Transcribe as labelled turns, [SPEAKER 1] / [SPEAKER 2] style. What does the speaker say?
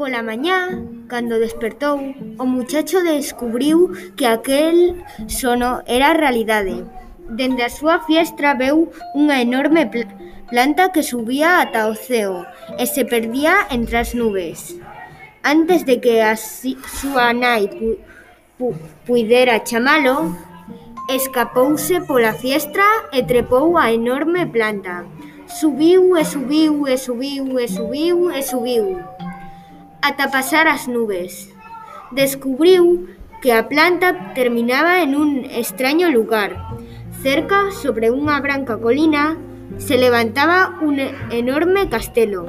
[SPEAKER 1] Pola mañá, cando despertou, o muchacho descubriu que aquel sono era realidade. Dende a súa fiestra veu unha enorme planta que subía ata o ceo e se perdía entre as nubes. Antes de que a súa nai pu pu puidera chamalo, escapouse pola fiestra e trepou a enorme planta. Subiu e subiu e subiu e subiu. E subiu. Ata pasar as nubes. Descubriu que a planta terminaba en un estraño lugar. Cerca, sobre unha branca colina, se levantaba un enorme castelo.